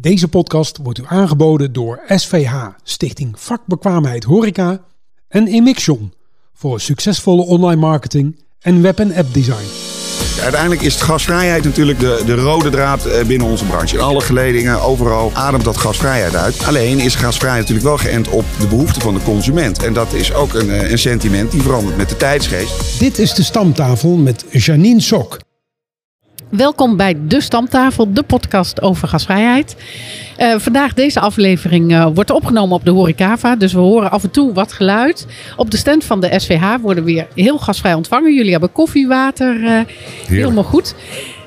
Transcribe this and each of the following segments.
Deze podcast wordt u aangeboden door SVH, Stichting Vakbekwaamheid Horeca en Emixion voor succesvolle online marketing en web- en app design. Uiteindelijk is gasvrijheid natuurlijk de, de rode draad eh, binnen onze branche. In alle geledingen, overal ademt dat gasvrijheid uit. Alleen is gasvrijheid natuurlijk wel geënt op de behoeften van de consument. En dat is ook een, eh, een sentiment die verandert met de tijdsgeest. Dit is de stamtafel met Janine Sok. Welkom bij De Stamtafel, de podcast over gasvrijheid. Uh, vandaag deze aflevering uh, wordt opgenomen op de Horecava, dus we horen af en toe wat geluid. Op de stand van de SVH worden we weer heel gasvrij ontvangen. Jullie hebben koffie, water, uh, helemaal goed.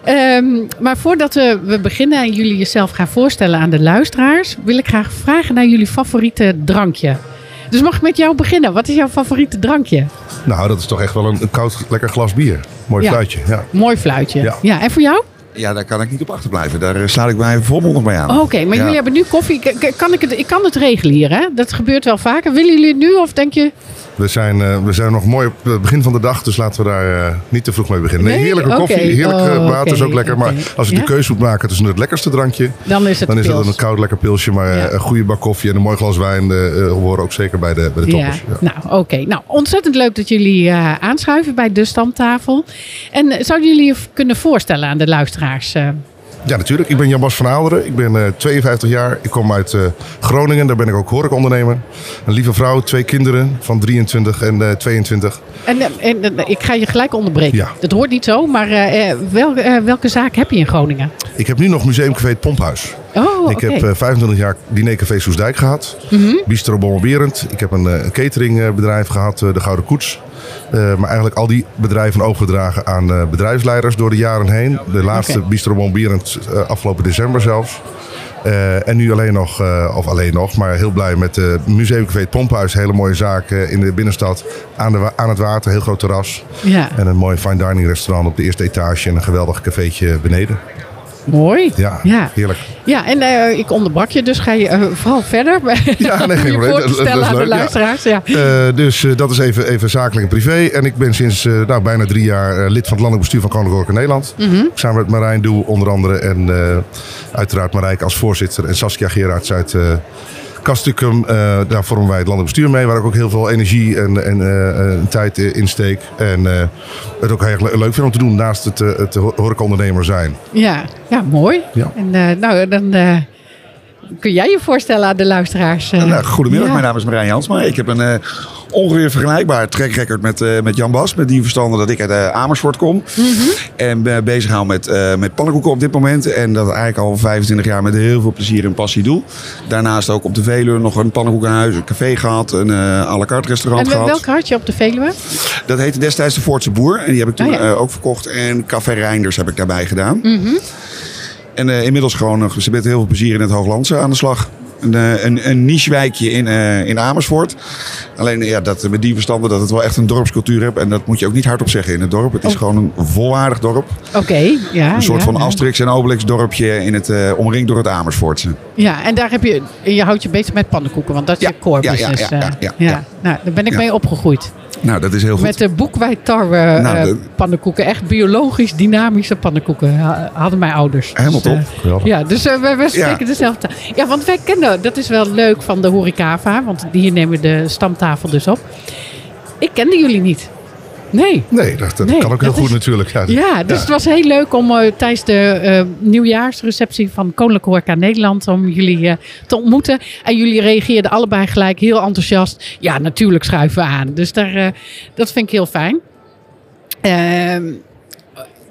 Um, maar voordat we, we beginnen en jullie jezelf gaan voorstellen aan de luisteraars, wil ik graag vragen naar jullie favoriete drankje. Dus mag ik met jou beginnen? Wat is jouw favoriete drankje? Nou, dat is toch echt wel een, een koud, lekker glas bier. Mooi Ja. fluitje. Ja. Mooi fluitje. Ja. ja. En voor jou? Ja, daar kan ik niet op achterblijven. Daar eh, sluit ik mij volmondig bij aan. Oh, Oké, maar Ja. jullie hebben nu koffie. Kan ik, het, ik kan het regelen hier, hè? Dat gebeurt wel vaker. Willen jullie het nu of denk je... We, zijn, eh, we zijn nog mooi op het begin van de dag, dus laten we daar eh, niet te vroeg mee beginnen. Nee, heerlijke koffie, heerlijk Oh, water is ook lekker. Maar als ik Ja? de keuze moet maken tussen het lekkerste drankje, Dan is het dan is dat een koud lekker pilsje. Maar eh, Ja. een goede bak koffie en een mooi glas wijn eh, horen ook zeker bij de, bij de toppers. Ja. nou oké. Nou, ontzettend leuk dat jullie aanschuiven bij de stamtafel. En zouden jullie je kunnen voorstellen aan de luisteraars? Eh? Ja, natuurlijk. Ik ben Jan-Bas van Aalderen. Ik ben eh, 52 jaar. Ik kom uit eh, Groningen. Daar ben ik ook horecaondernemer. Een lieve vrouw, twee kinderen van 23 en eh, 22. En, eh, en eh, ik ga je gelijk onderbreken. Ja. Dat hoort niet zo, maar eh, eh, wel, eh, welke zaak heb je in Groningen? Ik heb nu nog Museumcafé Het Pomphuis. Oh, Ik heb eh, 25 jaar Dinercafé Soesdijk gehad. Bistro Bommelberend. Ik heb een eh, een cateringbedrijf gehad, eh, de Gouden Koets. Eh, maar eigenlijk al die bedrijven overgedragen aan eh, bedrijfsleiders door de jaren heen. De laatste Oké. Bistro eh, afgelopen december zelfs. Eh, en nu alleen nog, eh, of alleen nog, maar heel blij met Museumcafé Het Pomphuis. Hele mooie zaak eh, in de binnenstad. Aan, de, aan het water, heel groot terras. Ja, En een mooi fine dining restaurant op de eerste etage. En een geweldig cafeetje beneden. Mooi. Ja, Ja. heerlijk. Ja, en eh, ik onderbrak je, dus ga je eh, vooral verder. Ja, nee, geen probleem. Dat- is leuk, ja. Ja. Eh, dus dat is even, even zakelijk en privé. En ik ben sinds nou, bijna drie jaar lid van het landelijk bestuur van Koninklijke Nederland. Mhm. Samen met Marijn Doe onder andere. En uiteraard Marijke als voorzitter. En Saskia Gerards uit Castricum. Eh, daar vormen wij het landelijk bestuur mee. Waar ik ook heel veel energie en, en eh, eh, tijd in steek. En eh, het ook heel erg leuk vind om te doen naast het, eh, het ho- horecaondernemer zijn. Ja, ja, mooi. Ja. En eh, nou, dan eh, kun jij je voorstellen aan de luisteraars. eh? Nou, goedemiddag, Ja. mijn naam is Marijn Jansma. Ik heb een eh, ongeveer vergelijkbaar trackrecord met, eh, met Jan Bas. Met die verstande dat ik uit eh, Amersfoort kom. En ben bezig hou met, eh, met pannenkoeken op dit moment. En dat eigenlijk al 25 jaar met heel veel plezier en passie doe. Daarnaast ook op de Veluwe nog een pannenkoekenhuis, een café gehad. Een eh à la carte restaurant En gehad. welke had je op de Veluwe? Dat heette destijds de Voortse Boer. En die heb ik toen ja. eh, ook verkocht. En Café Reinders heb ik daarbij gedaan. Mhm. En eh, inmiddels gewoon uh, met heel veel plezier in het Hooglandse aan de slag. Een, eh, een, een nichewijkje in, eh, in Amersfoort. Alleen ja, dat, met die verstanden dat het wel echt een dorpscultuur hebt. En dat moet je ook niet hardop zeggen in het dorp. Het is Oh. gewoon een volwaardig dorp. Oké, ja. Een soort ja, van ja. Asterix en Obelix dorpje in het, eh, omringd door het Amersfoortse. Ja, en daar heb je, je houdt je bezig met pannenkoeken, want dat is Ja, je core business. ja, ja, ja. Nou, daar ben ik mee opgegroeid. Nou, dat is heel goed. Met de boekwijdtarwe Nou, eh, dat- pannenkoeken. Echt biologisch dynamische pannenkoeken ha- hadden mijn ouders. Helemaal Dus, top. eh, ja, dus eh, we, we spreken dezelfde taal. Ja, want wij kennen, dat is wel leuk van de Horecava, want hier nemen we de stamtafel dus op. Ik kende jullie niet. Nee. Nee, dat, dat Nee, kan ook heel goed is- natuurlijk. Ja, Ja, dus het was heel leuk om eh, tijdens de eh, nieuwjaarsreceptie van Koninklijke Horeca Nederland om jullie eh, te ontmoeten. En jullie reageerden allebei gelijk heel enthousiast. Ja, natuurlijk schuiven we aan. Dus daar, dat vind ik heel fijn.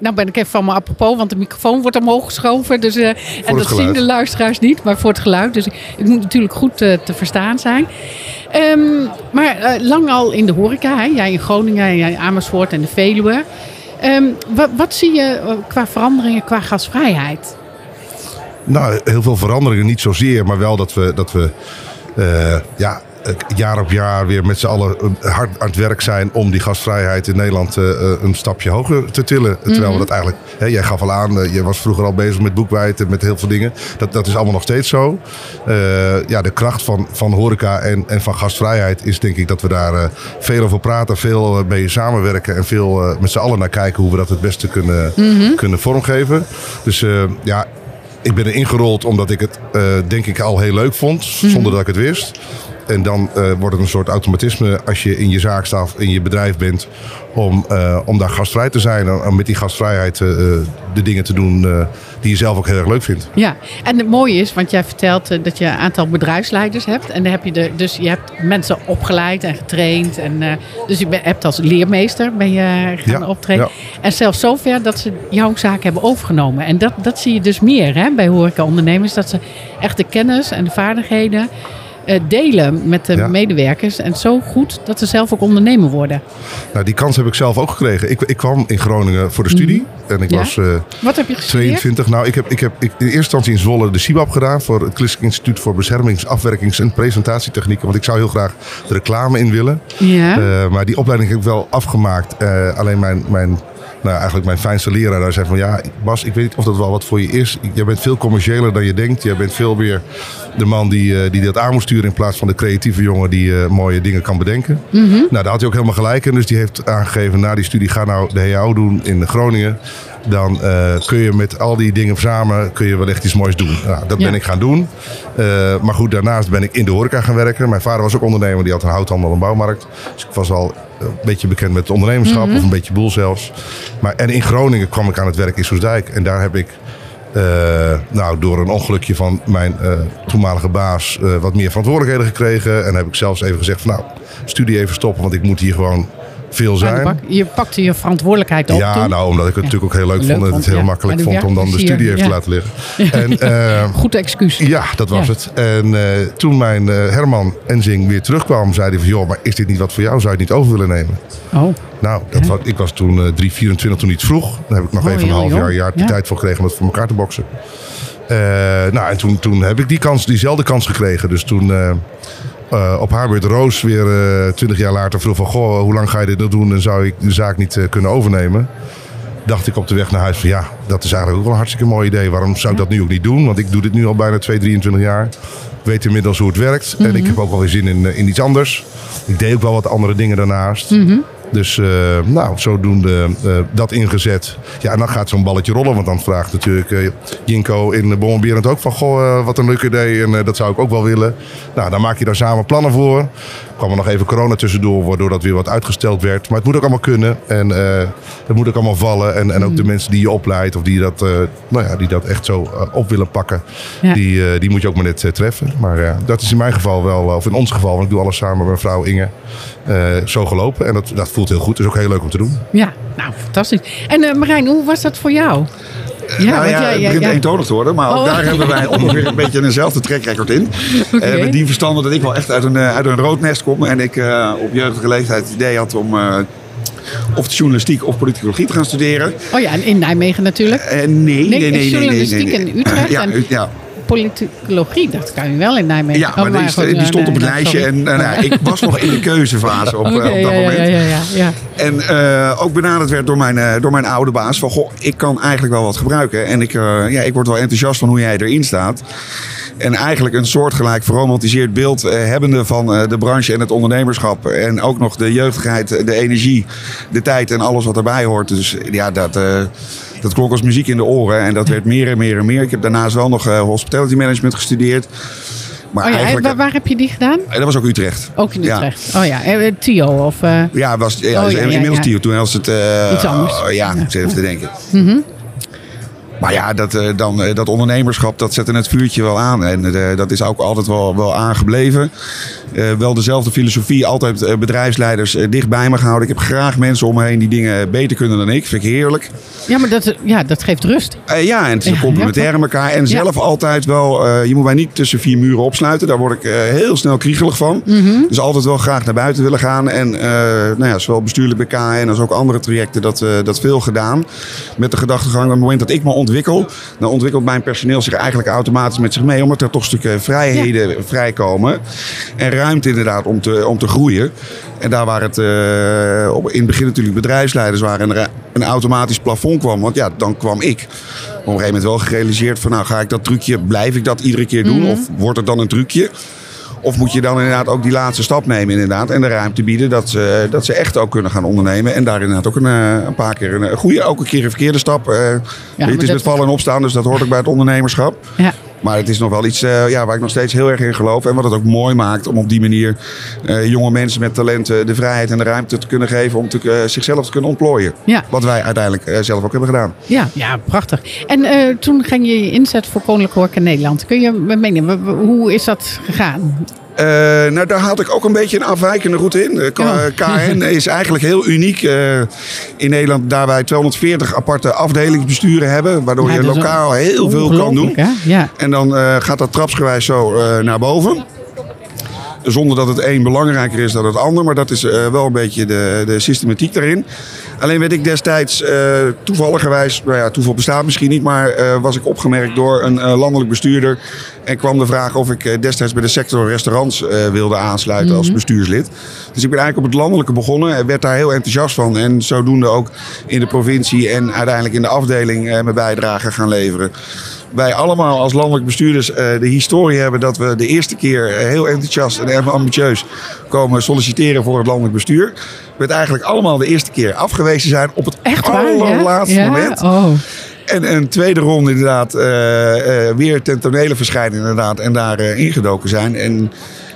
Nou ben ik even van me apropos, want de microfoon wordt omhoog geschoven. Dus, eh, en dat zien de luisteraars niet, maar voor het geluid. Dus ik moet natuurlijk goed eh, te verstaan zijn. Ehm, maar eh, lang al in de horeca, hè? jij in Groningen, en jij in Amersfoort en de Veluwe. Ehm, wat, wat zie je qua veranderingen, qua gasvrijheid? Nou, heel veel veranderingen niet zozeer, maar wel dat we, dat we ja, jaar op jaar weer met z'n allen eh, hard aan het werk zijn om die gastvrijheid in Nederland eh, eh, een stapje hoger te tillen. Terwijl we dat eigenlijk, hè, jij gaf al aan, eh, je was vroeger al bezig met boekwijd en met heel veel dingen. Dat, dat is allemaal nog steeds zo. Eh, ja, de kracht van, van horeca en, en van gastvrijheid is denk ik dat we daar eh, veel over praten, veel eh, mee samenwerken en veel eh, met z'n allen naar kijken hoe we dat het beste kunnen, kunnen vormgeven. Dus eh, ja, ik ben er ingerold omdat ik het, eh, denk ik, al heel leuk vond. Zonder dat ik het wist. En dan eh, wordt het een soort automatisme als je in je zaak staat, in je bedrijf bent, om, eh, om daar gastvrij te zijn. En om met die gastvrijheid eh, de dingen te doen die je zelf ook heel erg leuk vindt. Ja, en het mooie is, want jij vertelt dat je een aantal bedrijfsleiders hebt. En dan heb je de, dus je hebt mensen opgeleid en getraind. En, dus je ben- hebt als leermeester ben je gaan Ja, optreden. ja. En zelfs zover dat ze jouw zaak hebben overgenomen. En dat, dat zie je dus meer hè, bij horecaondernemers. Dat ze echt de kennis en de vaardigheden delen met de Ja. medewerkers. En zo goed dat ze zelf ook ondernemer worden. Nou, die kans heb ik zelf ook gekregen. Ik, ik kwam in Groningen voor de studie. En ik Mhm. Ja? was eh, Wat heb je gestudeerd? 22. Nou, ik heb, ik heb ik, in eerste instantie in Zwolle de CIBAP gedaan. Voor het Christelijk Instituut voor Beschermings-, Afwerkings- en Presentatietechnieken. Want ik zou heel graag de reclame in willen. Ja. Eh, maar die opleiding heb ik wel afgemaakt. Eh, alleen mijn, mijn, nou, eigenlijk mijn fijnste leraar daar zei van... Ja, Bas, ik weet niet of dat wel wat voor je is. Jij bent veel commerciëler dan je denkt. Jij bent veel meer de man die, eh, die dat aan moet sturen... in plaats van de creatieve jongen die eh, mooie dingen kan bedenken. Nou, daar had hij ook helemaal gelijk in. Dus die heeft aangegeven na die studie... ga nou de HAO doen in Groningen. Dan eh, kun je met al die dingen samen kun je wellicht iets moois doen. Nou, dat Ja. ben ik gaan doen. Maar goed, daarnaast ben ik in de horeca gaan werken. Mijn vader was ook ondernemer, die had een houthandel en bouwmarkt. Dus ik was al een beetje bekend met het ondernemerschap, of een beetje boel zelfs. Maar, en in Groningen kwam ik aan het werk in Soesdijk. En daar heb ik eh, nou, door een ongelukje van mijn eh, toenmalige baas eh, wat meer verantwoordelijkheden gekregen. En heb ik zelfs even gezegd van nou, studie even stoppen, want ik moet hier gewoon veel zijn. Je pakte je verantwoordelijkheid op Ja, toen. nou, omdat ik het Ja. natuurlijk ook heel leuk, Leuk vond en het heel ja. makkelijk vond om dan de studie even te laten liggen. En, eh, Goed excuus. ja, dat was het. En eh, toen mijn eh, Herman Enzing weer terugkwam, zei hij van... joh, maar is dit niet wat voor jou? Zou je het niet over willen nemen? Oh, Nou, dat was, ik was toen eh 3, 24 toen iets vroeg. Daar heb ik nog Oh, even een half jaar, jaar de tijd voor gekregen om het voor elkaar te boksen. Eh, nou, en toen, toen heb ik die kans, diezelfde kans gekregen. Dus toen eh, op haar beurt Roos weer eh 20 jaar later vroeg van... goh, hoe lang ga je dit nog doen en zou ik de zaak niet eh, kunnen overnemen? Dacht ik op de weg naar huis van ja, dat is eigenlijk ook wel een hartstikke mooi idee. Waarom zou ik dat nu ook niet doen? Want ik doe dit nu al bijna 2, 23 jaar. Ik weet inmiddels hoe het werkt. En ik heb ook wel weer zin in, in iets anders. Ik deed ook wel wat andere dingen daarnaast. Dus eh, nou, zodoende eh, dat ingezet. Ja, en dan gaat zo'n balletje rollen. Want dan vraagt natuurlijk eh, Jinko in Bommenberend ook van... Goh, wat een leuk idee en dat zou ik ook wel willen. Nou, dan maak je daar samen plannen voor. Kwam er nog even corona tussendoor, waardoor dat weer wat uitgesteld werd. Maar het moet ook allemaal kunnen. En eh het moet ook allemaal vallen. En, en ook de mensen die je opleidt of die dat, eh, nou ja, die dat echt zo eh, op willen pakken... Ja. Die, die moet je ook maar net treffen. Maar ja, dat is in mijn geval wel, of in ons geval... want ik doe alles samen met mijn vrouw Inge, zo gelopen. En dat, dat voelt heel goed. Het is ook heel leuk om te doen. ja. Nou, fantastisch. En Marijn, hoe was dat voor jou? Ja, nou ja, het begint eentonig te worden, maar ook Oh. daar hebben wij ongeveer een beetje eenzelfde trackrecord in. Eh, met die verstande dat ik wel echt uit een, eh, uit een rood nest kom. En ik eh, op jeugdige leeftijd het idee had om eh, of de journalistiek of politicologie te gaan studeren. Oh ja, en in Nijmegen natuurlijk. Eh, nee, nee, nee, nee, nee, journalistiek nee, nee. in Utrecht Ja, en ja. Politicologie, dat kan je wel in Nijmegen. ja Oh, maar die, goed, die stond op het nee, lijstje sorry. en nou, ik was nog in de keuzefase op, eh, op dat ja, moment. ja, ja, ja. En eh, ook benaderd werd door mijn, eh, door mijn oude baas van... Goh, ik kan eigenlijk wel wat gebruiken. En ik, ja, ik word wel enthousiast van hoe jij erin staat. En eigenlijk een soortgelijk verromantiseerd beeld eh, hebbende van eh, de branche en het ondernemerschap. En ook nog de jeugdigheid, de energie, de tijd en alles wat erbij hoort. Dus ja, dat, eh, dat klonk als muziek in de oren. En dat werd meer en meer en meer. Ik heb daarnaast wel nog hospitality management gestudeerd. Maar Oh ja, waar, waar heb je die gedaan? dat was ook Utrecht. Ook in Ja. Utrecht. Oh ja, Tio of... Ja, was, ja, Oh, ja, inmiddels tien. Toen was het... Iets anders. oh, ja, ik zit even te denken. Maar ja, dat, eh, dan, eh, dat ondernemerschap, dat zette het vuurtje wel aan. En eh, dat is ook altijd wel, wel aangebleven. Wel dezelfde filosofie, altijd bedrijfsleiders eh, dicht bij me gehouden. Ik heb graag mensen om me heen die dingen beter kunnen dan ik. Vind ik heerlijk. ja, maar dat, ja, dat geeft rust. Ja, en het is complementair aan elkaar. En zelf altijd wel, je moet mij niet tussen vier muren opsluiten. Daar word ik heel snel kriegelig van. Mhm. Dus altijd wel graag naar buiten willen gaan. En nou ja, zowel bestuurlijk bij KN als ook andere trajecten dat, dat veel gedaan. Met de gedachtegang, op het moment dat ik me ontwikkel, dan ontwikkelt mijn personeel zich eigenlijk automatisch met zich mee. Omdat er toch stukken vrijheden vrijkomen. En ruimte inderdaad om te, om te groeien. En daar waar het eh, op, in het begin natuurlijk bedrijfsleiders waren en er een automatisch plafond kwam. Want ja, dan kwam ik. Op een gegeven moment wel gerealiseerd van nou ga ik dat trucje, blijf ik dat iedere keer doen? Of wordt het dan een trucje? Of moet je dan inderdaad ook die laatste stap nemen inderdaad. En de ruimte bieden dat ze, dat ze echt ook kunnen gaan ondernemen. En daar inderdaad ook een, eh, een paar keer een, een goede, ook een keer een verkeerde stap. maar het is met vallen en opstaan, dus dat hoort ook bij het ondernemerschap. Ja. Maar het is nog wel iets eh, ja, waar ik nog steeds heel erg in geloof. En wat het ook mooi maakt om op die manier eh, jonge mensen met talenten de vrijheid en de ruimte te kunnen geven om te, eh, zichzelf te kunnen ontplooien. Ja. Wat wij uiteindelijk zelf ook hebben gedaan. Ja, ja, prachtig. En toen ging je je inzet voor Koninklijke Horeca Nederland. Kun je me meenemen, hoe is dat gegaan? Eh, nou, daar had ik ook een beetje een afwijkende route in. De K- Ja. KN is eigenlijk heel uniek eh, in Nederland, daar wij 240 aparte afdelingsbesturen hebben, waardoor Ja, je lokaal heel veel kan doen. Ja. En dan eh, gaat dat trapsgewijs zo naar boven. Zonder dat het een belangrijker is dan het ander. Maar dat is wel een beetje de, de systematiek daarin. Alleen werd ik destijds uh, toevalligerwijs, nou ja, toeval bestaat misschien niet, maar uh, was ik opgemerkt door een uh, landelijk bestuurder. En kwam de vraag of ik destijds bij de sector restaurants wilde aansluiten mm -hmm. als bestuurslid. Dus ik ben eigenlijk op het landelijke begonnen en werd daar heel enthousiast van. En zodoende ook in de provincie en uiteindelijk in de afdeling mijn bijdrage gaan leveren wij allemaal als landelijk bestuurders uh, de historie hebben dat we de eerste keer uh, heel enthousiast en ambitieus komen solliciteren voor het landelijk bestuur. We het eigenlijk allemaal de eerste keer afgewezen zijn op het Echt allerlaatste ja? moment. Ja? Oh. En een tweede ronde inderdaad uh, weer ten tonele verschijnen inderdaad en daar ingedoken zijn. En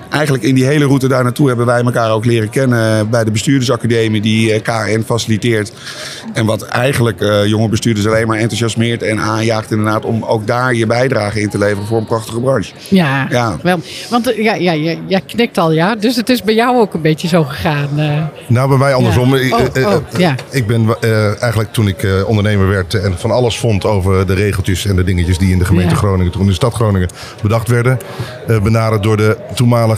eigenlijk in die hele route daar naartoe hebben wij elkaar ook leren kennen bij de bestuurdersacademie die KN faciliteert. En wat eigenlijk uh, jonge bestuurders alleen maar enthousiasmeert en aanjaagt inderdaad om ook daar je bijdrage in te leveren voor een prachtige branche. Ja, Ja. wel. Want uh, ja, ja, ja, jij knikt al, ja. Dus het is bij jou ook een beetje zo gegaan. uh. Nou, bij mij andersom. Ja. Ik- Oh, eh, oh, eh, ja. Ik ben eh, eigenlijk toen ik eh, ondernemer werd en van alles vond over de regeltjes en de dingetjes die in de gemeente Ja. Groningen, toen in de stad Groningen bedacht werden, eh, benaderd door de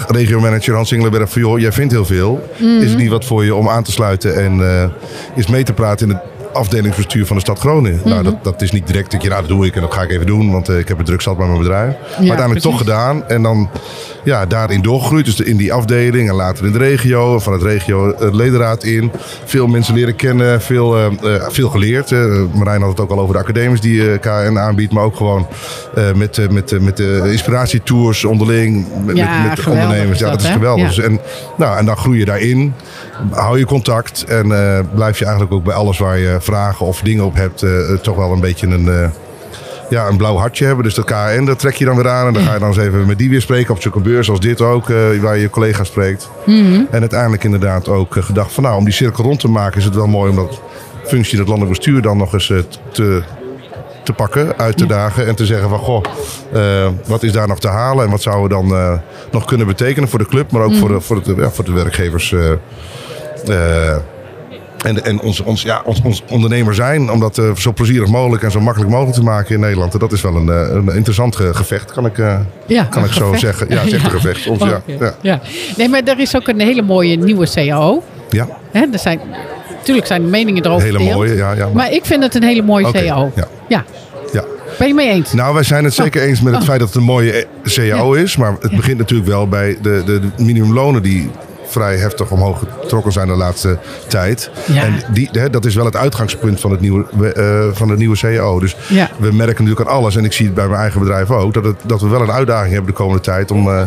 regiomanager Hans Inglenberg van joh, jij vindt heel veel. Is het niet wat voor je om aan te sluiten en eh is mee te praten in het afdelingsbestuur van de stad Groningen? Mhm. Nou, dat, dat is niet direct, dat je, nou dat doe ik en dat ga ik even doen, want eh, ik heb het druk zat bij mijn bedrijf. maar uiteindelijk precies. toch gedaan en dan ja, daarin doorgegroeid. Dus in die afdeling en later in de regio. Van het regio het ledenraad in. Veel mensen leren kennen. Veel, eh, eh, veel geleerd. Eh, Marijn had het ook al over de academies die eh, KN aanbiedt. Maar ook gewoon eh, met, eh, met, eh, met de inspiratietours onderling. Met, Ja, met, met de geweldig ondernemers. is Ja, dat, dat is geweldig. Ja. Dus en, nou, en dan groei je daarin. Hou je contact. En eh, blijf je eigenlijk ook bij alles waar je vragen of dingen op hebt. eh, toch wel een beetje een... eh, ja, een blauw hartje hebben. Dus dat KN, dat trek je dan weer aan. En dan ga je dan eens even met die weer spreken op zo'n beurs als dit ook, eh, waar je je collega spreekt. En uiteindelijk inderdaad ook eh, gedacht van nou, om die cirkel rond te maken is het wel mooi om dat functie, dat landelijk bestuur dan nog eens eh, te, te pakken, uit te dagen. En te zeggen van goh, eh, wat is daar nog te halen en wat zouden we dan eh, nog kunnen betekenen voor de club, maar ook voor, de, voor, het, ja, voor de werkgevers. En, en ons, ons, ja, ons, ons ondernemer zijn, om dat eh, zo plezierig mogelijk en zo makkelijk mogelijk te maken in Nederland. En dat is wel een, eh, een interessant ge- gevecht, kan ik, eh, Ja, kan ik zo zeggen. Ja, echt een gevecht. Ons, ja, ja. ja. Nee, maar er is ook een hele mooie nieuwe CAO. ja, Hè, er zijn, natuurlijk zijn de meningen erover hele mooie. Ja, ja, maar- Maar ik vind het een hele mooie CAO. ja. ja. ja. Ben je mee eens? Nou, wij zijn het zeker eens met het feit dat het een mooie eh, CAO is. Maar het begint natuurlijk wel bij de, de, de minimumlonen die vrij heftig omhoog getrokken zijn de laatste tijd. Ja. En die, hè, dat is wel het uitgangspunt van, het nieuwe, eh, van de nieuwe CAO. Dus Ja. we merken natuurlijk aan alles. En ik zie het bij mijn eigen bedrijf ook. Dat, het, dat we wel een uitdaging hebben de komende tijd om, eh,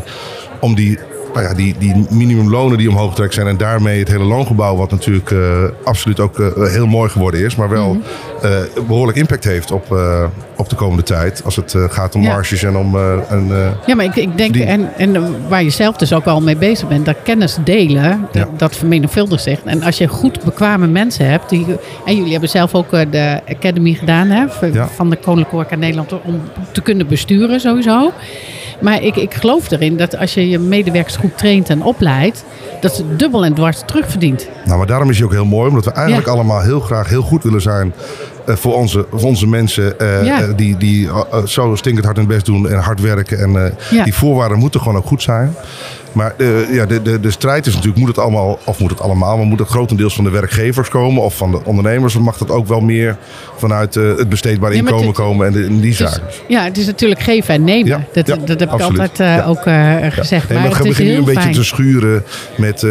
om die... Nou ja, die, die minimumlonen die omhoog getrekt zijn en daarmee het hele loongebouw, wat natuurlijk eh, absoluut ook eh, heel mooi geworden is, maar wel Mhm. eh, behoorlijk impact heeft op, op de komende tijd. Als het gaat om Ja. marges en om. een, eh, Ja, maar ik, ik denk, en, en waar je zelf dus ook al mee bezig bent, dat kennis delen, Ja. dat, vermenigvuldigt zich. En als je goed bekwame mensen hebt, die, en jullie hebben zelf ook de Academy gedaan hè, van de Koninklijke Horeca Nederland om te kunnen besturen sowieso. Maar ik, ik geloof erin dat als je je medewerkers goed traint en opleidt, dat ze dubbel en dwars terugverdient. nou, maar daarom is hij ook heel mooi, omdat we eigenlijk Ja. allemaal heel graag heel goed willen zijn. Eh, voor, onze, voor onze mensen eh, Ja. eh, die, die zo stinkend hard hun best doen en hard werken. En Ja. die voorwaarden moeten gewoon ook goed zijn. Maar ja, de, de, de strijd is natuurlijk, moet het allemaal, of moet het allemaal, maar moet het grotendeels van de werkgevers komen of van de ondernemers? Of mag dat ook wel meer vanuit het Ja, maar inkomen het- komen en, de, die Dus, zaken? ja, het is natuurlijk geven en nemen. Ja, dat, ja, dat heb ik altijd ook gezegd. Nee, maar we beginnen nu een beetje te schuren met,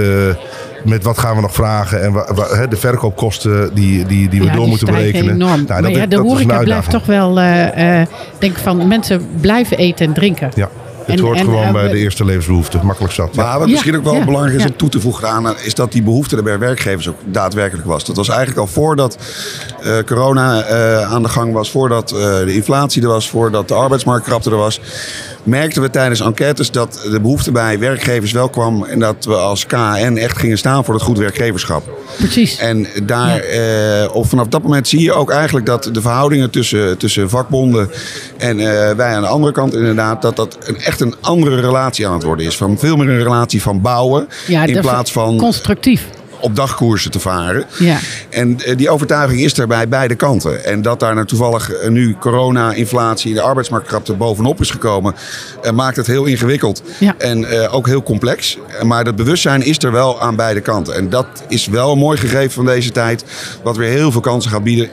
met wat gaan we nog vragen en wa- wa- hè, de verkoopkosten die, die, die we Ja, door die moeten berekenen. enorm. Nou, dat, ja, dat de horeca blijft toch wel, eh, eh, denk ik van, mensen blijven eten en drinken. Ja. Het hoort en, gewoon eh, bij de eerste levensbehoefte. Makkelijk zat. Maar wat Ja, misschien ook wel ja, belangrijk is ja. om toe te voegen aan, is dat die behoefte er bij werkgevers ook daadwerkelijk was. Dat was eigenlijk al voordat eh, corona eh, aan de gang was, voordat eh, de inflatie er was, voordat de arbeidsmarktkrapte er was. Merkten we tijdens enquêtes dat de behoefte bij werkgevers wel kwam en dat we als KN echt gingen staan voor het goed werkgeverschap. Precies. En daar, eh, of vanaf dat moment zie je ook eigenlijk dat de verhoudingen tussen, tussen vakbonden en eh, wij aan de andere kant inderdaad, dat dat een, echt een andere relatie aan het worden is. Van veel meer een relatie van bouwen ja, in plaats van Constructief. Op dagkoersen te varen. Ja. En eh, die overtuiging is er bij beide kanten. En dat daar nou toevallig eh, nu corona, inflatie, de arbeidsmarktkrapte bovenop is gekomen, eh, maakt het heel ingewikkeld. Ja. En ook heel complex. Maar dat bewustzijn is er wel aan beide kanten. En dat is wel een mooi gegeven van deze tijd, wat weer heel veel kansen gaat bieden.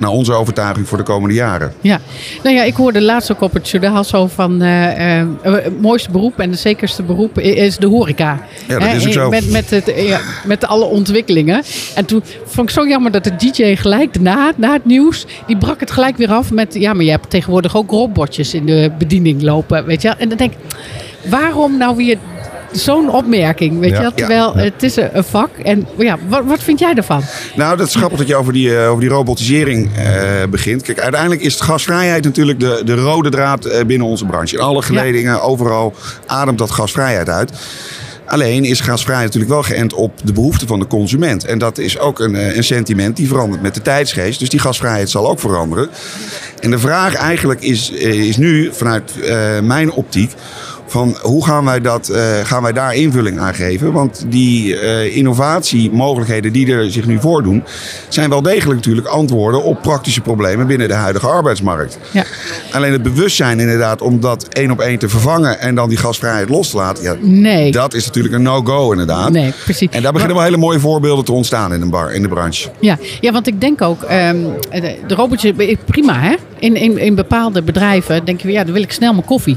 Naar onze overtuiging voor de komende jaren. Ja, nou ja, ik hoorde laatst ook op het journaal zo van eh, eh, het mooiste beroep en het zekerste beroep is de horeca. Ja, dat is ook zo. Met, met, het, eh, ja, met alle ontwikkelingen. En toen vond ik zo jammer dat de DJ gelijk daarna, na het nieuws, die brak het gelijk weer af met, ja, maar je hebt tegenwoordig ook robotjes in de bediening lopen, weet je wel. En dan denk ik, waarom nou weer zo'n opmerking, weet je wel? Terwijl het is een, vak. En ja, wat, wat vind jij ervan? Nou, dat is grappig dat je over die, eh, over die robotisering eh, begint. Kijk, uiteindelijk is gasvrijheid natuurlijk de, de rode draad eh, binnen onze branche. In alle geledingen, overal ademt dat gasvrijheid uit. Alleen is gasvrijheid natuurlijk wel geënt op de behoeften van de consument. En dat is ook een, een sentiment die verandert met de tijdsgeest. Dus die gasvrijheid zal ook veranderen. En de vraag eigenlijk is, is nu, vanuit mijn optiek, van hoe gaan wij, dat, eh, gaan wij daar invulling aan geven? Want die eh, innovatiemogelijkheden die er zich nu voordoen, zijn wel degelijk natuurlijk antwoorden op praktische problemen binnen de huidige arbeidsmarkt. Ja. Alleen het bewustzijn inderdaad om dat één op één te vervangen en dan die gasvrijheid los te laten, ja, Nee. dat is natuurlijk een no-go inderdaad. Nee, precies. En daar beginnen wel hele mooie voorbeelden te ontstaan in de, bar, in de branche. Ja, ja, want ik denk ook, ehm, de, robotjes, eh, prima hè. In, in, in bepaalde bedrijven denk je, ja, dan wil ik snel mijn koffie.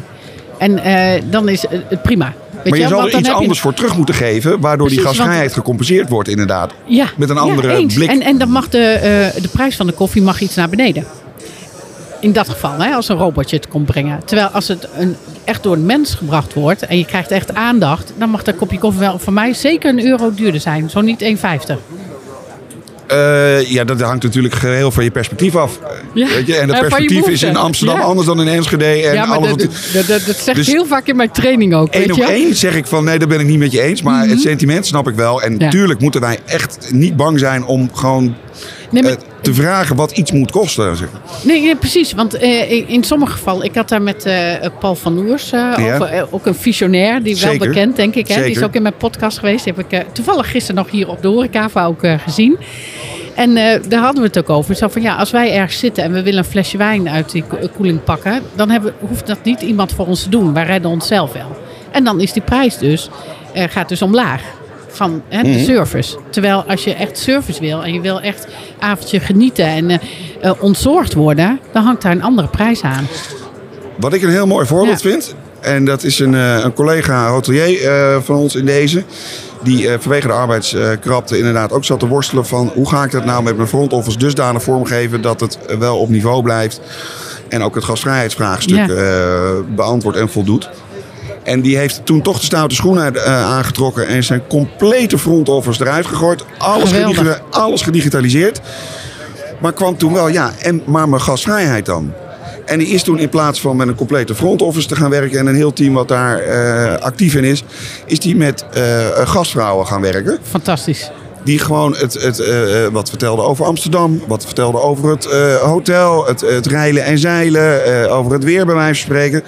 En eh, dan is het prima. Weet maar je wel, zal er iets je- anders voor terug moeten geven, waardoor die want- gasvrijheid gecompenseerd wordt inderdaad. Ja, Met een andere blik. En, en dan mag de, eh, de prijs van de koffie mag iets naar beneden. In dat geval, hè, als een robotje het komt brengen. Terwijl als het een, echt door een mens gebracht wordt en je krijgt echt aandacht, dan mag dat kopje koffie wel voor mij zeker een euro duurder zijn. Zo niet 1,50. Eh, ja, dat hangt natuurlijk geheel van je perspectief af. Ja. Weet je? En dat En je perspectief is in Amsterdam Ja. anders dan in Enschede. En ja, maar dat, dat, dat, dat zeg Dus- ik heel vaak in mijn training ook. Eén op één zeg ik van nee, daar ben ik niet met je eens. Maar het sentiment snap ik wel. En Mhm. Ja. tuurlijk moeten wij echt niet bang zijn om gewoon Nee, maar- eh, te vragen wat iets moet kosten. zeg. Nee, nee, precies. Want eh, in, in sommige gevallen, ik had daar met eh, Paul van Oers eh, Ja. over, ook een visionair, die wel bekend, denk ik. Hè? Die is ook in mijn podcast geweest. Die heb ik toevallig gisteren nog hier op de horecava ook gezien. En daar hadden we het ook over. Zo van ja, als wij ergens zitten en we willen een flesje wijn uit die ko- koeling pakken, dan hebben, hoeft dat niet iemand voor ons te doen. Wij redden onszelf wel. En dan is die prijs dus, gaat dus omlaag. Van hè, de Mhm. service. Terwijl als je echt service wil en je wil echt avondje genieten en eh, eh, ontzorgd worden, dan hangt daar een andere prijs aan. Wat ik een heel mooi voorbeeld Ja. vind. En dat is een, eh, een collega hotelier eh, van ons in deze. Die eh, vanwege de arbeidskrapte inderdaad ook zat te worstelen van... hoe ga ik dat nou met mijn front office dusdanig vormgeven... dat het wel op niveau blijft. En ook het gastvrijheidsvraagstuk Ja. eh, beantwoordt en voldoet. En die heeft toen toch de stoute schoenen eh, aangetrokken... en zijn complete front office eruit gegooid. Alles, alles gedigitaliseerd. Maar kwam toen wel, ja, en, maar mijn gasvrijheid dan? En die is toen in plaats van met een complete front office te gaan werken en een heel team wat daar eh, actief in is, is die met eh, gastvrouwen gaan werken. Fantastisch. Die gewoon het, het, wat vertelde over Amsterdam, wat vertelde over het hotel, het, het reilen en zeilen, over het weer bij wijze van spreken.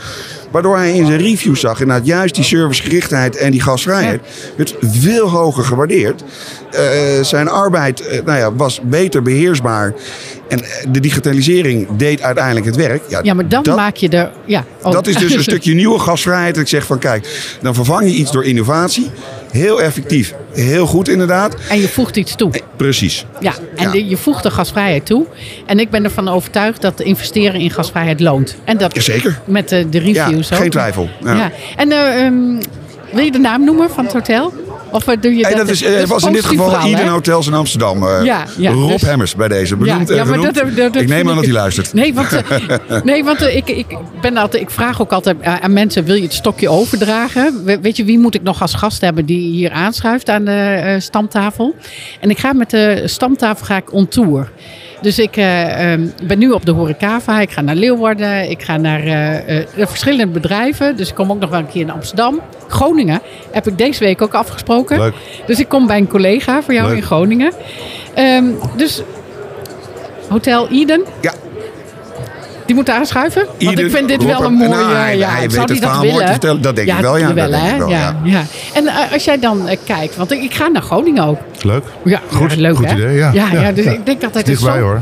Waardoor hij in zijn review zag inderdaad juist die servicegerichtheid en die gasvrijheid werd veel hoger gewaardeerd. Eh, zijn arbeid eh, nou ja, was beter beheersbaar. En eh, de digitalisering deed uiteindelijk het werk. Ja, maar dan dat, maak je er... Ja, oh. dat is dus een stukje nieuwe gasvrijheid. Ik zeg van kijk, dan vervang je iets door innovatie. Heel effectief, heel goed inderdaad. En je voegt iets toe. Eh, Precies. Ja, en Ja. je voegt de gasvrijheid toe. En ik ben ervan overtuigd dat investeren in gasvrijheid loont. En dat Jazeker. met de, de Ja, reviews ook. geen twijfel. Ja. Ja. En eh, ehm, wil je de naam noemen van het hotel? Of eh, doe je Hey, dat? dat is, dat eh, was in dit geval verhaal, Eden? Hotels in Amsterdam. eh, Ja, ja, Rob dus- Hemmers bij deze. Benoemd Ja, en ja, maar dat- dat- dat ik neem aan dat hij luistert. Nee, want, eh, nee, want eh, ik, ik, ben altijd, ik vraag ook altijd aan mensen: wil je het stokje overdragen? We- weet je, wie moet ik nog als gast hebben die hier aanschuift aan de eh, stamtafel? En ik ga met de stamtafel ga ik on tour. Dus ik eh, ehm, ben nu op de Horecava. Ik ga naar Leeuwarden. Ik ga naar eh, eh, verschillende bedrijven. Dus ik kom ook nog wel een keer in Amsterdam. Groningen heb ik deze week ook afgesproken. Leuk. Dus ik kom bij een collega voor jou Leuk. in Groningen. Ehm, dus Hotel Eden. Ja. Die moeten aanschuiven? Want Eden, ik vind dit wel een mooie... Nou, hij- ja, hij weet het die dat verhaal mooi te vertellen. Dat denk ik wel, ja. dat Dat wel, denk ik hè? wel, ja, ja. ja. En eh, als jij dan eh, kijkt, want ik, ik ga naar Groningen ook. Leuk. Ja, Goed, ja, leuk goed hè? idee, ja. ja, Ja, ja, dus ja. ik denk altijd... het is Dichtbij zo, hoor.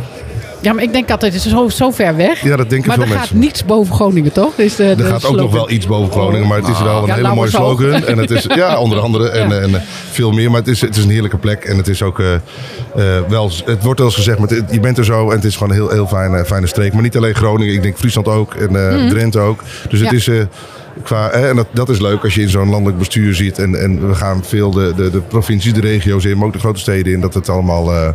Ja, maar ik denk altijd, het is zo, zo ver weg. Ja, dat denken maar veel er gaat mensen. niets boven Groningen, toch? Is de, Er gaat ook nog wel iets boven Groningen, maar het is wel een Ja, hele mooie maar slogan. En het is, ja, onder andere. En, Ja. en, veel meer. Maar het is, het is een heerlijke plek. En het is ook eh, eh, wel, het wordt wel eens gezegd, maar het- je bent er zo. En het is gewoon een heel, heel fijne, fijne streek. Maar niet alleen Groningen. Ik denk Friesland ook. En eh, Drenthe ook. Dus het. Ja. is... Qua, hè, en dat, dat is leuk als je in zo'n landelijk bestuur ziet. En, en we gaan veel de, de, de provincies, de regio's in, maar ook de grote steden in. Dat het allemaal.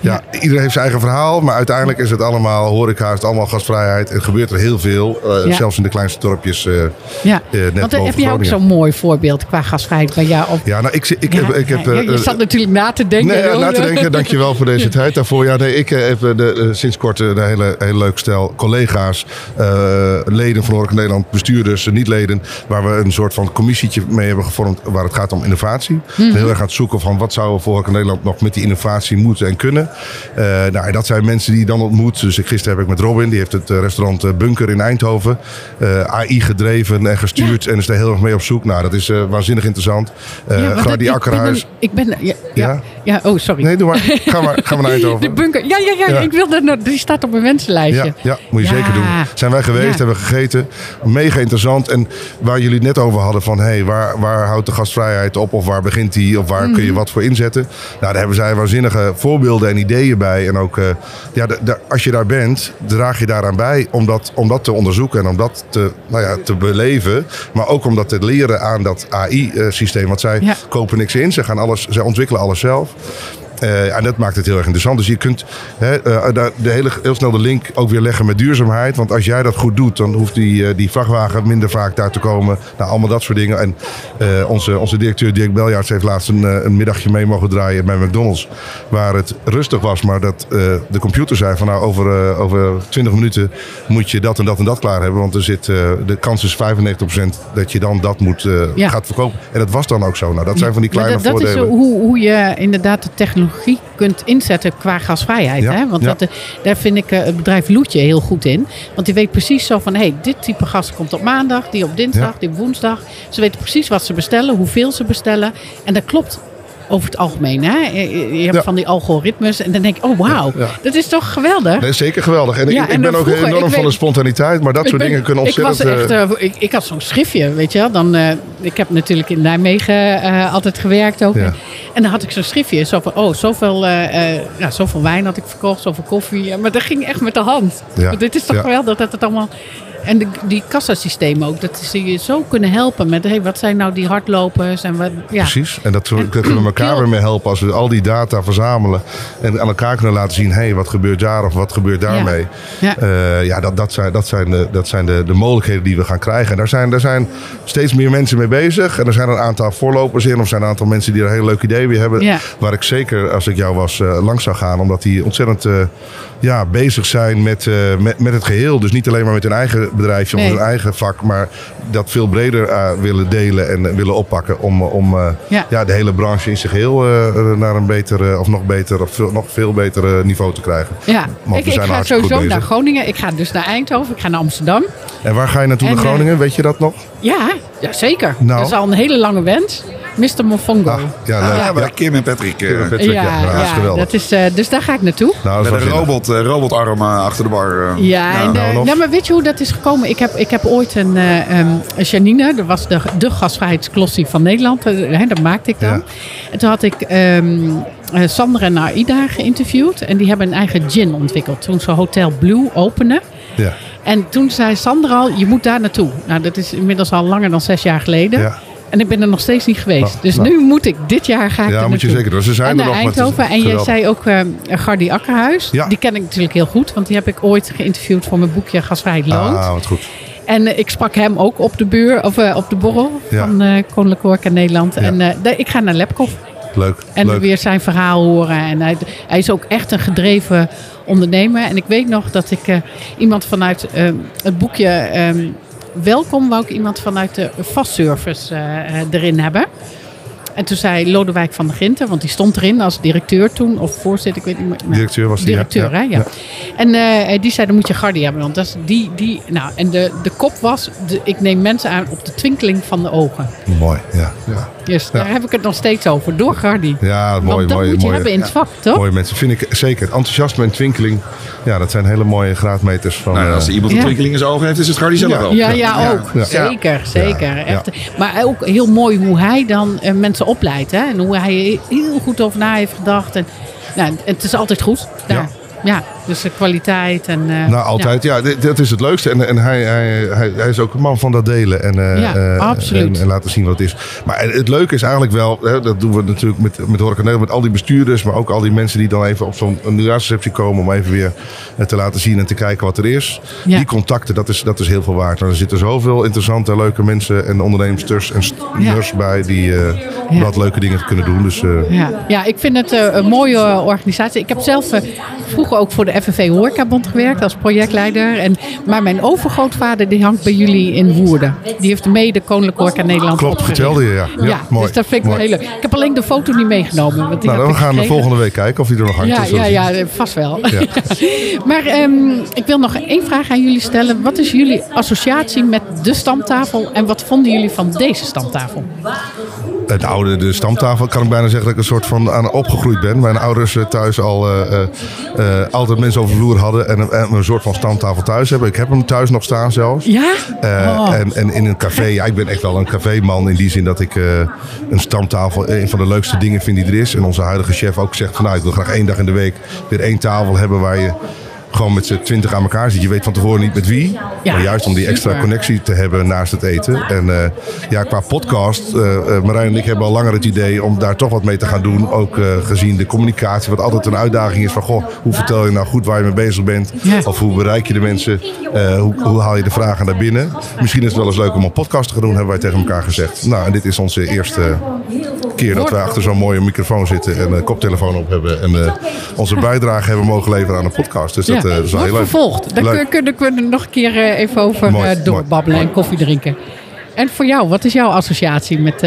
Ja, iedereen heeft zijn eigen verhaal. Maar uiteindelijk is het allemaal horeca, is het allemaal gastvrijheid. En gebeurt er heel veel. eh, Ja. Zelfs in de kleinste dorpjes. eh, Ja, eh, net want heb jij ook zo'n mooi voorbeeld qua gasvrijheid bij jou? Op... Ja, nou, ik, ik, heb, ik heb je zat natuurlijk na te denken. Nee, ja, na te denken. Dankjewel voor deze tijd daarvoor. Ja, nee, ik heb de, sinds kort een hele, hele leuk stel collega's, leden van Horeca Nederland, bestuurders, niet-leden, waar we een soort van commissietje mee hebben gevormd waar het gaat om innovatie. Mhm. Heel erg aan het zoeken van wat zou voor Horeca Nederland nog met die innovatie moeten en kunnen. Eh, nou, dat zijn mensen die je dan ontmoet. Dus ik, gisteren heb ik met Robin, die heeft het eh, restaurant eh, Bunker in Eindhoven, AI gedreven en gestuurd en is daar heel erg mee op zoek. Nou, dat is waanzinnig interessant. Ja, ik- Akkerhuis. Ik ben, ja, ja, oh sorry. Nee, doe maar. Ga maar, ga maar naar Eindhoven. De bunker. Ja, ja, ja. Ik wilde, die staat op mijn wensenlijstje. Ja, ja, moet je zeker doen. Zijn wij geweest, hebben we gegeten. Mega interessant. En waar jullie het net over hadden van... Hey, waar, waar houdt de gastvrijheid op? Of waar begint die? Of waar Mhm. kun je wat voor inzetten? Nou, daar hebben zij waanzinnige voorbeelden en ideeën bij. En ook, eh, ja, als je daar bent, draag je daaraan bij... om dat, om dat te onderzoeken en om dat te, nou ja, te beleven. Maar ook om dat te leren aan dat AI-systeem. Want zij Ja. kopen niks in. Ze, gaan alles, zij ontwikkelen alles zelf. Eh, en dat maakt het heel erg interessant. Dus je kunt hè, eh, daar de hele, heel snel de link ook weer leggen met duurzaamheid. Want als jij dat goed doet, dan hoeft die, eh, die vrachtwagen minder vaak daar te komen. Nou, allemaal dat soort dingen. En eh, onze, onze directeur Dirk Beljaarts heeft laatst een, eh, een middagje mee mogen draaien bij McDonald's. Waar het rustig was, maar dat eh, de computer zei van nou over, eh, over 20 minuten moet je dat en dat en dat klaar hebben. Want er zit, eh, de kans is 95% dat je dan dat moet, eh, Ja. gaat verkopen. En dat was dan ook zo. Nou, dat zijn van die kleine dat, dat is voordelen. hoe, hoe je inderdaad de technologie kunt inzetten qua gasvrijheid. Ja, Hè? Want ja. dat, eh, daar vind ik eh, het bedrijf Loetje heel goed in. Want die weet precies zo van, hey, dit type gas komt op maandag, die op dinsdag, Ja. die op woensdag. Ze weten precies wat ze bestellen, hoeveel ze bestellen. En dat klopt over het algemeen. Hè? Je hebt Ja. van die algoritmes en dan denk ik, oh wauw, Ja. dat is toch geweldig. Nee, zeker geweldig. En ik, en ik ben ook vroeger, enorm van de spontaniteit, maar dat soort ben- dingen kunnen ontzettend... Ik, was echt, eh, ik, ik had zo'n schriftje, weet je wel. Dan, eh, ik heb natuurlijk in Nijmegen altijd gewerkt ook. En dan had ik zo'n schriftje. Zo van, oh, zoveel, eh, eh, ja, zoveel wijn had ik verkocht, zoveel koffie. Maar dat ging echt met de hand. Ja. Dit is toch Ja. geweldig dat het allemaal... En de, die kassasystemen ook, dat ze je zo kunnen helpen met... Hey, wat zijn nou die hardlopers en wat... Ja. Precies. En dat, we- dat we elkaar weer mee helpen als we al die data verzamelen. En aan elkaar kunnen laten zien, hé, hey, wat gebeurt daar of wat gebeurt daarmee. Ja. Eh, ja, dat, dat zijn, dat zijn, de, dat zijn de, de mogelijkheden die we gaan krijgen. En daar zijn, daar zijn steeds meer mensen mee bezig. En er zijn een aantal voorlopers in. Of zijn een aantal mensen die er een heel leuk idee mee hebben. Ja. Waar ik zeker, als ik jou was, eh, langs zou gaan. Omdat die ontzettend eh, ja, bezig zijn met, met, met het geheel. Dus niet alleen maar met hun eigen bedrijfje Nee. hun eigen vak. Maar dat veel breder eh, willen delen en eh, willen oppakken. Om, om eh, Ja. ja. de hele branche in zijn geheel eh, naar een beter, eh, of nog beter, of veel, nog veel beter niveau te krijgen. Ja, ik, we ik ga sowieso naar. Groningen. Ik ga dus naar Eindhoven. Ik ga naar Amsterdam. En waar ga je naartoe En, naar Groningen? Weet je dat nog? Ja, ja zeker. Nou. Dat is al een hele lange wens. Mr. Mofongo. Ah, ja, leuk. Ja, bij Ja. Kim en Patrick. eh, Patrick, ja, ja, dat is ja, geweldig. dat is, eh, dus daar ga ik naartoe. Nou, dat is Met een robot, eh, robotarm achter de bar. Ja, en, nou, nou, maar weet je hoe dat is gekomen? Ik heb, ik heb ooit een eh, ehm, Janine, dat was de, de gasvrijheidsklossie van Nederland. hè, dat maakte ik dan. Ja. En toen had ik ehm eh, Sander en Aida geïnterviewd. En die hebben een eigen gin ontwikkeld. Toen ze Hotel Blue openen. Ja. En toen zei Sander al, je moet daar naartoe. Nou, dat is inmiddels al langer dan zes jaar geleden. Ja. En ik ben er nog steeds niet geweest. Nou, dus nou. nu moet ik dit jaar ga ik Ja, moet je zeker doen. Ze zijn en er nog, Eindhoven. En jij zei ook eh Gardi Akkerhuis. Ja. Die ken ik natuurlijk heel goed. Want die heb ik ooit geïnterviewd voor mijn boekje Gasvrij Loont. Ah, wat goed. En eh, ik sprak hem ook op de, buur, of, eh, op de borrel Ja. van eh Koninklijke Horeca Nederland. En ik ga naar Lepkov. Leuk. En leuk. weer zijn verhaal horen. En hij, hij is ook echt een gedreven ondernemer. En ik weet nog dat ik iemand vanuit het boekje ehm, Welkom... wou ik iemand vanuit de vastservice eh, eh, erin hebben. En toen zei Lodewijk van der Ginten, want die stond erin als directeur toen, of voorzitter, ik weet niet meer. Nou, Directeur was die. Directeur, Ja, hè? Ja. ja. En eh, die zei, dan moet je Gardi hebben. Want dat is die, die, nou, en de, de kop was, de, ik neem mensen aan op de twinkeling van de ogen. Mooi, ja. ja. Dus daar heb ik het nog steeds over, door Gardi. Ja, mooi, Want dat mooi, moet je mooi. hebben in het vak, toch? Mooie mensen, vind ik zeker. Enthousiasme en twinkeling, ja, dat zijn hele mooie graadmeters van... Nou, als eh, iemand een Ja. twinkeling in zijn ogen heeft, is het Gardi zelf Ja. wel. Ja, ja, Ja. ook. Ja. Zeker, zeker. Ja. Echt. Maar ook heel mooi hoe hij dan eh, mensen opleidt. Hè? En hoe hij er heel goed over na heeft gedacht. En, nou, het is altijd goed daar. Ja, dus de kwaliteit en... eh, Nou, altijd. Ja, dit- dat is het leukste. En, en hij, hij, hij, hij is ook een man van dat delen. En, eh, Ja, eh, absoluut. En, en laten zien wat het is. Maar het leuke is eigenlijk wel, hè, dat doen we natuurlijk met, met Horeca Nederland, met al die bestuurders, maar ook al die mensen die dan even op zo'n nieuwjaarsreceptie komen om even weer eh, te laten zien en te kijken wat er is. Ja. Die contacten, dat is, dat is heel veel waard. En er zitten zoveel interessante, leuke mensen en ondernemers en sters bij die eh, wat leuke dingen kunnen doen. Dus eh, Ja, ja ik vind het eh, een mooie organisatie. Ik heb zelf eh, vroeger ook voor de FNV Horecabond gewerkt als projectleider. En, maar mijn overgrootvader die hangt bij jullie in Woerden. Die heeft mede Koninklijke Horeca Nederland klopt, vertelde je ja. Ja, mooi. dus dat vind ik wel mooi. heel leuk. Ik heb alleen de foto niet meegenomen. Want die Nou, heb we gaan de gekregen. volgende week kijken of die er nog hangt. Ja, Dus ja, ja, vast wel. Ja. maar ehm, ik wil nog één vraag aan jullie stellen. Wat is jullie associatie met de stamtafel en wat vonden jullie van deze stamtafel? Het oude, de stamtafel, kan ik bijna zeggen dat ik een soort van aan opgegroeid ben. Mijn ouders eh, thuis al eh, eh, altijd mensen over de vloer hadden en, een- en een soort van stamtafel thuis hebben. Ik heb hem thuis nog staan zelfs. Ja? Eh, Oh. en, en in een café, ja, ik ben echt wel een caféman in die zin dat ik een stamtafel een van de leukste dingen vind die er is. En onze huidige chef ook zegt van nou, ik wil graag één dag in de week weer één tafel hebben waar je gewoon met z'n twintig aan elkaar zit. Je weet van tevoren niet met wie. Ja, maar juist om die extra super. connectie te hebben naast het eten. En eh, ja, qua podcast, eh, Marijn en ik hebben al langer het idee om daar toch wat mee te gaan doen. Ook gezien de communicatie, wat altijd een uitdaging is van goh, hoe vertel je nou goed waar je mee bezig bent? Of hoe bereik je de mensen? Hoe, hoe haal je de vragen naar binnen? Misschien is het wel eens leuk om een podcast te gaan doen, hebben wij tegen elkaar gezegd. Nou, en dit is onze eerste keer dat wij achter zo'n mooie microfoon zitten en een koptelefoon op hebben. En onze bijdrage hebben mogen leveren aan de podcast. Dus dat, eh, dat is heel leuk. vervolgd. Daar Leuk. kunnen we er nog een keer eh, even over Mooi, eh, doorbabbelen mooi, en koffie drinken. En voor jou, wat is jouw associatie met...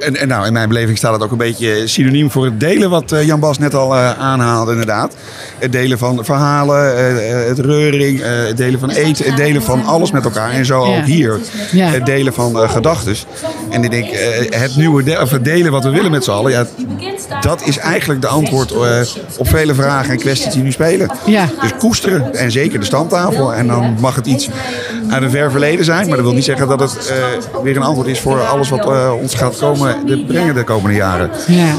En, en nou, in mijn beleving staat het ook een beetje synoniem voor het delen wat eh, Jan Bas net al eh, aanhaalde inderdaad. Het delen van verhalen, eh, het reuring, eh, het delen van eten, het delen van alles met elkaar. En zo Ja. ook hier, Ja. het delen van eh gedachten. En ik denk, eh, het nieuwe de of het delen wat we willen met z'n allen, ja, dat is eigenlijk de antwoord eh, op vele vragen en kwesties die nu spelen. Ja. Dus koesteren en zeker de standtafel. En dan mag het iets uit een ver verleden zijn. Maar dat wil niet zeggen dat het eh, weer een antwoord is voor alles wat eh, ons gaat komen, de, brengen de komende jaren. ja.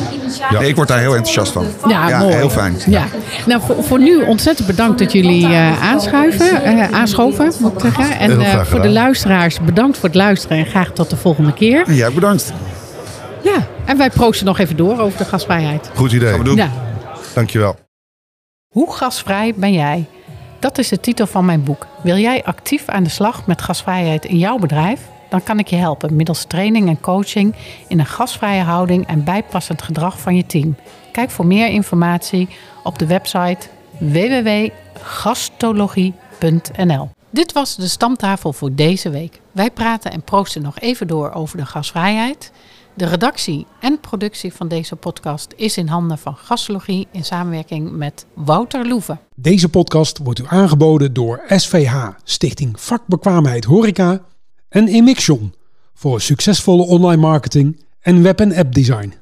Nee, ik word daar heel enthousiast van. Ja, mooi. heel fijn. Ja. Nou, voor, voor nu ontzettend bedankt dat jullie eh, aanschuiven, eh, aanschoven, moet ik zeggen. En Heel eh, voor de luisteraars, bedankt voor het luisteren en graag tot de volgende keer. En jij bedankt. Ja, en wij proosten nog even door over de gasvrijheid. Goed idee. Gaan we doen. Ja. Dankjewel. Hoe gasvrij ben jij? Dat is de titel van mijn boek. Wil jij actief aan de slag met gasvrijheid in jouw bedrijf? Dan kan ik je helpen middels training en coaching in een gasvrije houding en bijpassend gedrag van je team. Kijk voor meer informatie op de website www.gastologie.nl. Dit was de stamtafel voor deze week. Wij praten en proosten nog even door over de gasvrijheid. De redactie en productie van deze podcast is in handen van Gastologie in samenwerking met Wouter Loeven. Deze podcast wordt u aangeboden door SVH, Stichting Vakbekwaamheid Horeca en Emixion voor succesvolle online marketing en web- en appdesign.